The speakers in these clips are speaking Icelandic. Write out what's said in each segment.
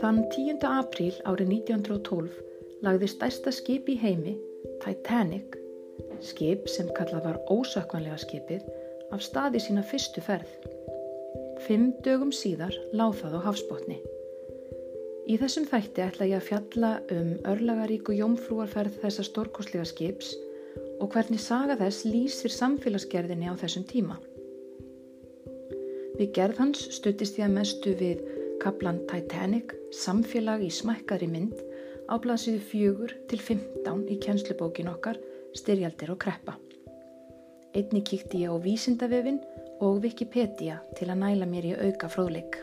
Þann 10. apríl árið 1912 lagði stærsta skip í heimi, Titanic, skip sem kallað var ósökkvanlega skipið, af staði sína fyrstu ferð. Fimm dögum síðar láð það á hafsbótni. Í þessum þætti ætla ég að fjalla um örlagaríku jómfrúarferð þessa stórkoslega skips og hvernig saga þess lýsir samfélagsgerðinni á þessum tíma. Við gerð hans stuttist ég að mestu við kaplan Titanic, samfélag í smækkari mynd, á blaðsíðu fjögur til 15 í kjenslubókin okkar, styrjaldir og kreppa. Einni kíkti ég á Vísindavefin og Wikipedia til að næla mér í auka fróðleik.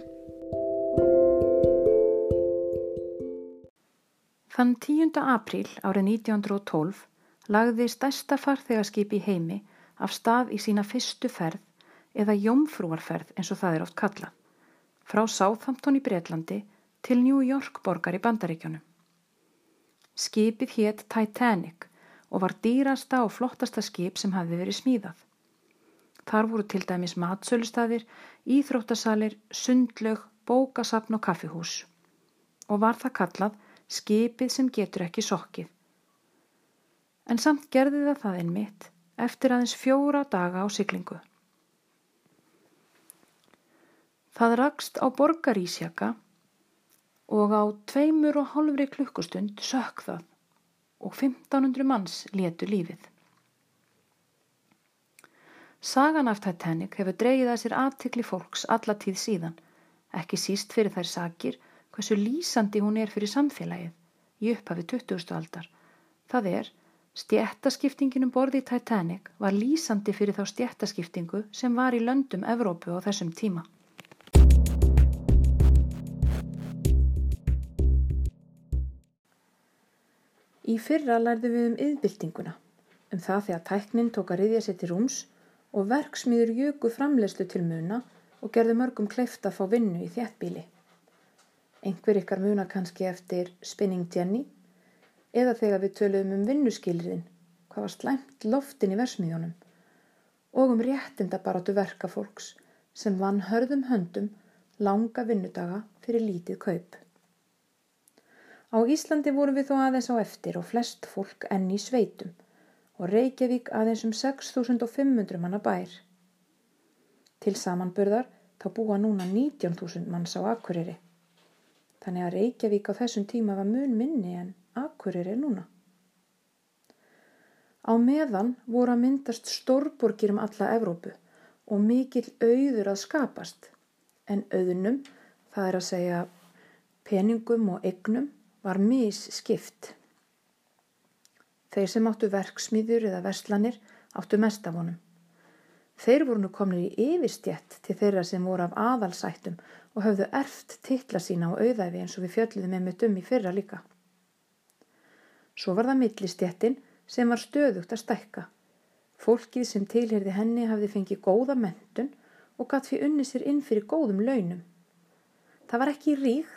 Þann 10. apríl árið 1912 lagði stærsta farþegarskip í heimi af stað í sína fyrstu ferð eða jómfrúarferð eins og það er oft kallað frá Southampton í Breitlandi til New York borgar í Bandaríkjónum. Skipið hétt Titanic og var dýrasta og flottasta skip sem hafði verið smíðað. Þar voru til dæmis matsölustafir, íþróttasalir, sundlög, bókasapn og kaffihús og var það kallað skipið sem getur ekki sokkið. En samt gerði það það einmitt eftir aðeins fjóra daga á syklingu. Það rakst á borgarísjaka og á tveimur og hálfri klukkustund sökk það og 1500 manns letu lífið. Sagan af Titanic hefur dreyið að sér aftikli fólks alla tíð síðan, ekki síst fyrir þær sakir hversu lýsandi hún er fyrir samfélagið í upphafi 20. aldar. Það er, stjættaskiptingin um borði í Titanic var lýsandi fyrir þá stjættaskiptingu sem var í löndum Evrópu á þessum tíma. Í fyrra lærðum við um yðbyltinguna, um það þegar tæknin tók að riðja sér til rúms og verksmiður jöku framlegslu til muna og gerði mörgum kleift að fá vinnu í þjættbíli. Einhver ykkar muna kannski eftir Spinning Jenny eða þegar við töluðum um vinnuskilriðin, hvað var slæmt loftin í versmiðjónum og um réttinda barátu verkafólks sem vann hörðum höndum langa vinnudaga fyrir lítið kaup. Á Íslandi vorum við þó aðeins á eftir og flest fólk enn í sveitum og Reykjavík aðeins um 6.500 manna bær. Til samanburðar þá búa núna 19.000 manns á Akureyri. Þannig að Reykjavík á þessum tíma var mun minni en Akureyri núna. Á meðan voru að myndast stórborgir um alla Evrópu og mikill auður að skapast en auðnum, það er að segja peningum og egnum, var misskipt. Þeir sem áttu verksmiður eða verslanir áttu mest af honum. Þeir voru nú komnir í yfirstjett til þeirra sem voru af aðalsættum og höfðu erft titla sína á auðæfi eins og við fjöldluðum einmitt um í fyrra líka. Svo var það millistjettin sem var stöðugt að stækka. Fólkið sem tilherði henni hafði fengið góða mentun og gatt fyrir unni sér inn fyrir góðum launum. Það var ekki ríkt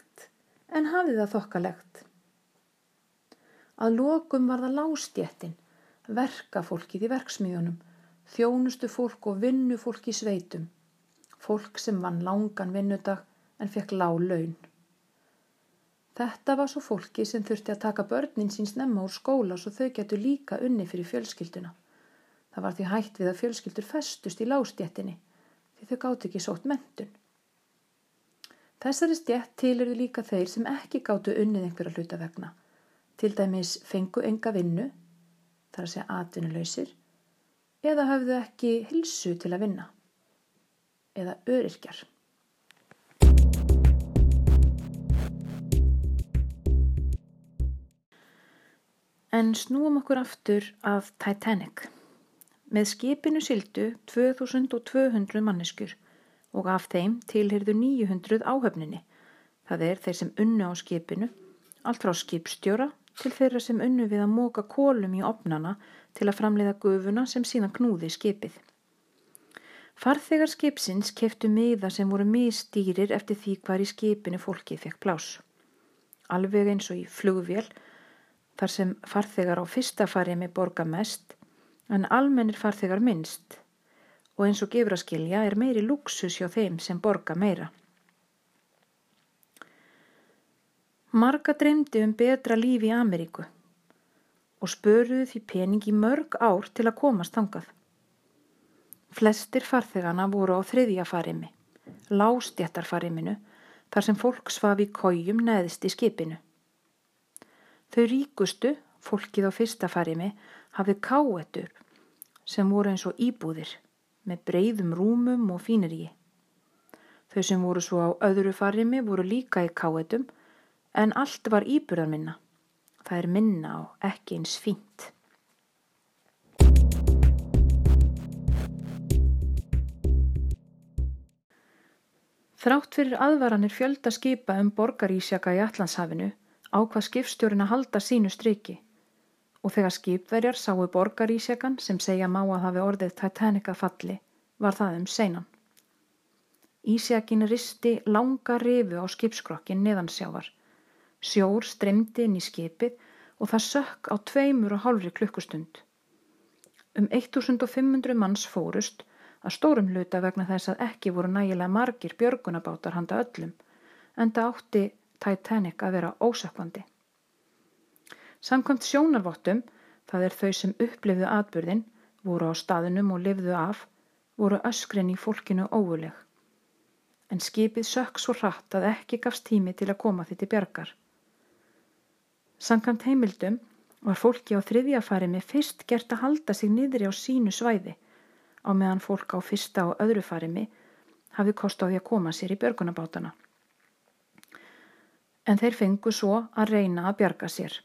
en hafði það þokkalegt. Að lokum var það lástjettin, verkafólkið í verksmiðunum, þjónustu fólk og vinnufólk í sveitum, fólk sem vann langan vinnudag en fekk lág laun. Þetta var svo fólki sem þurfti að taka börnin sín snemma úr skóla svo þau getur líka unni fyrir fjölskylduna. Það var því hægt við að fjölskyldur festust í lástjettinni því þau gátt ekki sótt mentun. Þessari stjætt tilurðu líka þeir sem ekki gáttu unnið einhverja hluta vegna. Til dæmis fengu enga vinnu, þar að segja atvinnuleysir, eða hafðu ekki hilsu til að vinna, eða öryrkjar. En snúum okkur aftur af Titanic. Með skipinu sildu 2200 manneskur og af þeim tilhyrðu 900 áhöfninni, það er þeir sem unnu á skipinu, allt frá skipstjóra til þeirra sem unnu við að móka kólum í opnana til að framleiða gufuna sem síðan knúði skipið. Farþegar skipsins keftu miða sem voru mistýrir eftir því hvar í skipinu fólkið fekk plás. Alveg eins og í flugvél, þar sem farþegar á fyrsta farið með borga mest, en almennir farþegar minnst og eins og gefur að skilja er meiri luxus hjá þeim sem borga meira. Marga dreymdi um betra líf í Ameríku og spöruðu því pening í mörg ár til að komast þangað. Flestir farþegana voru á þriðja farimi, lástjættarfariminu, þar sem fólk svaf í kójum neðist í skipinu. Þau ríkustu, fólkið á fyrsta farimi, hafði káetur sem voru eins og íbúðir með breyðum rúmum og fínir í. Þau sem voru svo á öðru farimi voru líka í káetum en allt var íburðar minna. Það er minna og ekki eins fínt. Þrátt fyrir aðvaranir fjölda skipa um borgarísjaka í Allandshafinu ákvað skipstjórin að halda sínu striki og þegar skipverjar sáu borgarísjakan sem segja má að hafi orðið Titanic að falli var það um seinan. Ísjakin risti langa rifu á skipskrokkin neðansjávar. Sjór streymdi inn í skipið og það sökk á tveimur og hálfri klukkustund. Um 1500 manns fórust að stórum hluta vegna þess að ekki voru nægilega margir björgunabátar handa öllum en það átti Titanic að vera ósökkvandi. Samkvæmt sjónarvottum, það er þau sem upplifðu atbyrðin, voru á staðunum og lifðu af, voru öskrin í fólkinu óuleg. En skipið sökk svo hratt að ekki gafst tími til að koma því til bjargar. Samkvæmt heimildum var fólki á þriðja farimi fyrst gert að halda sig niðri á sínu svæði á meðan fólk á fyrsta og öðru farimi hafi kost á því að koma sér í björgunabátana. En þeir fengu svo að reyna að bjarga sér.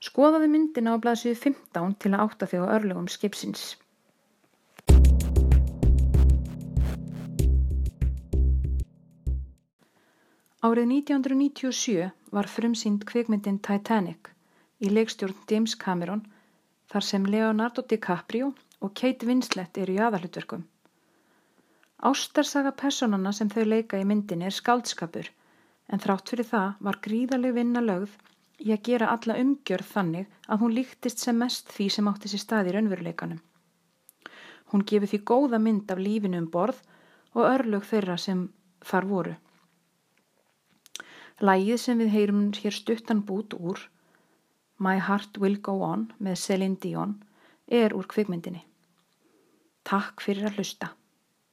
Skoðaðu myndina á blaðsíðu 15 til að átta þig á örlögum skipsins. Árið 1997 var frumsýnd kvikmyndin Titanic í leikstjórn James Cameron þar sem Leonardo DiCaprio og Kate Winslet eru í aðalutverkum. Ástarsaga personana sem þau leika í myndin er skaldskapur en þrátt fyrir það var gríðarlega vinna lögð í að gera alla umgjörð þannig að hún líktist sem mest því sem átti sér stað í raunveruleikanum. Hún gefi því góða mynd af lífinu um borð og örlög þeirra sem þar voru. Lægið sem við heyrum hér stuttan bút úr, My Heart Will Go On með Celine Dion, er úr kvikmyndinni. Takk fyrir að hlusta.